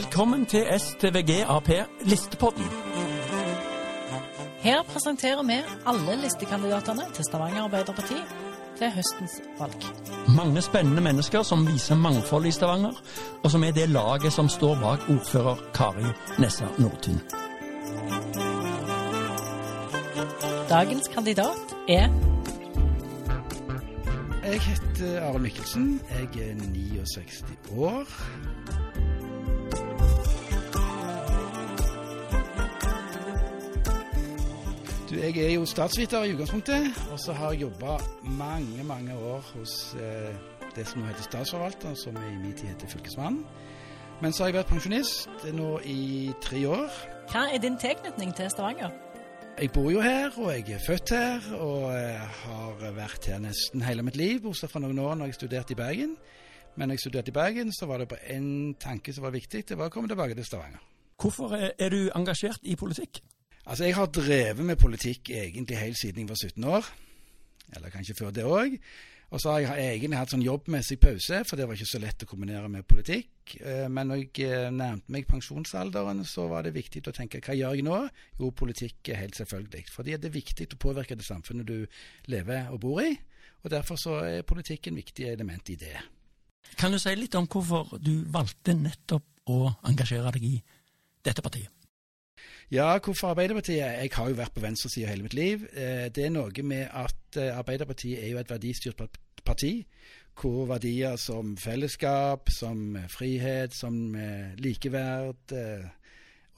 Velkommen til STVG Ap Listepodden. Her presenterer vi alle listekandidatene til Stavanger Arbeiderparti til høstens valg. Mange spennende mennesker som viser mangfold i Stavanger, og som er det laget som står bak ordfører Kari Nessa Nordtun. Dagens kandidat er Jeg heter Are Mikkelsen. Jeg er 69 år. Du, jeg er jo statsviter i utgangspunktet, og så har jeg jobba mange, mange år hos eh, det som nå heter Statsforvalteren, som i min tid heter Fylkesmannen. Men så har jeg vært pensjonist nå i tre år. Hva er din tilknytning til Stavanger? Jeg bor jo her, og jeg er født her, og har vært her nesten hele mitt liv, bortsett fra noen år når jeg studerte i Bergen. Men når jeg studerte i Bergen, så var det bare én tanke som var viktig, det var å komme tilbake til Stavanger. Hvorfor er er du engasjert i politikk? Altså, jeg har drevet med politikk egentlig helt siden jeg var 17 år. Eller kanskje før det òg. Og så har jeg egentlig hatt sånn jobbmessig pause, for det var ikke så lett å kombinere med politikk. Eh, Men når jeg eh, nærmte meg pensjonsalderen, så var det viktig å tenke hva gjør jeg nå? Jo, politikk er helt selvfølgelig. Fordi det er viktig å påvirke det samfunnet du lever og bor i. Og derfor så er politikk en viktig element i det. Kan du si litt om hvorfor du valgte nettopp å engasjere deg i dette partiet? Ja, hvorfor Arbeiderpartiet? Jeg har jo vært på venstresida hele mitt liv. Eh, Det er noe med at eh, Arbeiderpartiet er jo et verdistyrt parti, hvor verdier som fellesskap, som eh, frihet, som likeverd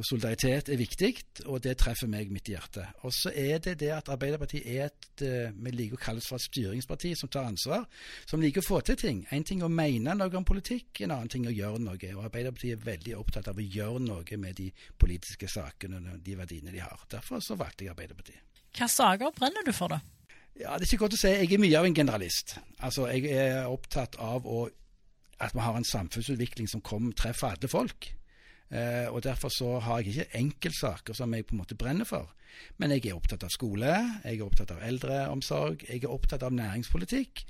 og solidaritet er viktig, og det treffer meg midt i hjertet. Og så er det det at Arbeiderpartiet er et eh, vi liker å kalle for et styringsparti som tar ansvar, som liker å få til ting. En ting å mene noe om politikk, en annen ting å gjøre noe. Og Arbeiderpartiet er veldig opptatt av å gjøre noe med de politiske sakene og de verdiene de har. Derfor så valgte jeg Arbeiderpartiet. Hva saker brenner du for, da? Ja, Det er ikke godt å si. Jeg er mye av en generalist. Altså, Jeg er opptatt av å, at vi har en samfunnsutvikling som kommer, treffer alle folk. Eh, og Derfor så har jeg ikke enkeltsaker som jeg på en måte brenner for. Men jeg er opptatt av skole, jeg er opptatt av eldreomsorg, jeg er opptatt av næringspolitikk.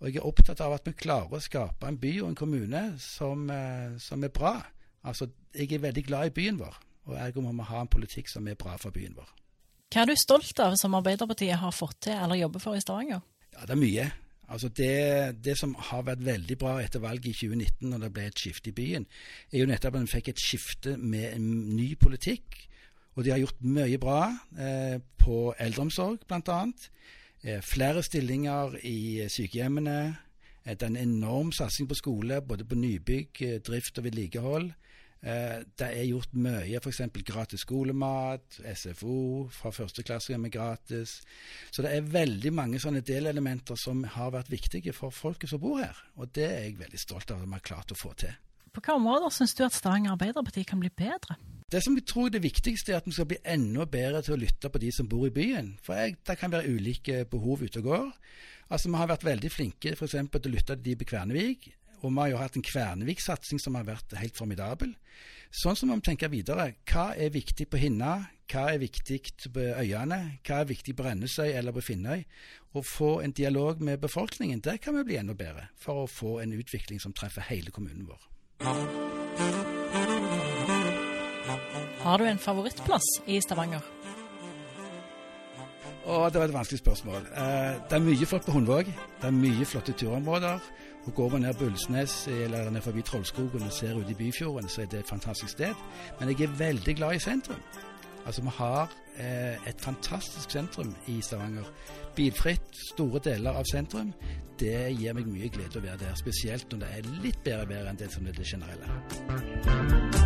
Og jeg er opptatt av at vi klarer å skape en by og en kommune som, eh, som er bra. Altså, Jeg er veldig glad i byen vår, og ergo må vi ha en politikk som er bra for byen vår. Hva er du stolt av som Arbeiderpartiet har fått til eller jobber for i Stavanger? Ja, det er mye. Altså det, det som har vært veldig bra etter valget i 2019, når det ble et skifte i byen, er jo nettopp at en fikk et skifte med en ny politikk. Og de har gjort mye bra eh, på eldreomsorg, bl.a. Eh, flere stillinger i sykehjemmene. Eh, det er en enorm satsing på skole, både på nybygg, eh, drift og vedlikehold. Eh, Det er gjort mye, f.eks. gratis skolemat, SFO fra førsteklassinger med gratis. Så det er veldig mange sånne delelementer som har vært viktige for folket som bor her. Og det er jeg veldig stolt av at vi har klart å få til. På hvilke områder syns du at Stavanger Arbeiderparti kan bli bedre? Det som jeg tror er det viktigste, er at vi skal bli enda bedre til å lytte på de som bor i byen. For jeg, det kan være ulike behov ute og går. Altså, Vi har vært veldig flinke eksempel, til å lytte til de på Kvernevik. Og vi har jo hatt en Kvernevik-satsing som har vært helt formidabel. Sånn som vi tenker videre. Hva er viktig på Hinna? Hva er viktig på øyene? Hva er viktig på Rennesøy eller på Finnøy? Å få en dialog med befolkningen, der kan vi bli enda bedre. For å få en utvikling som treffer hele kommunen vår. Har du en favorittplass i Stavanger? Å, det var et vanskelig spørsmål. Eh, det er mye flott på Hundvåg. Det er mye flotte turområder. Og Går man ned Bullsnes eller ned forbi Trollskogen og ser ut i Byfjorden, så er det et fantastisk sted. Men jeg er veldig glad i sentrum. Altså, Vi har eh, et fantastisk sentrum i Stavanger. Bilfritt, store deler av sentrum. Det gir meg mye glede å være der. Spesielt når det er litt bedre vær enn det som er det generelle.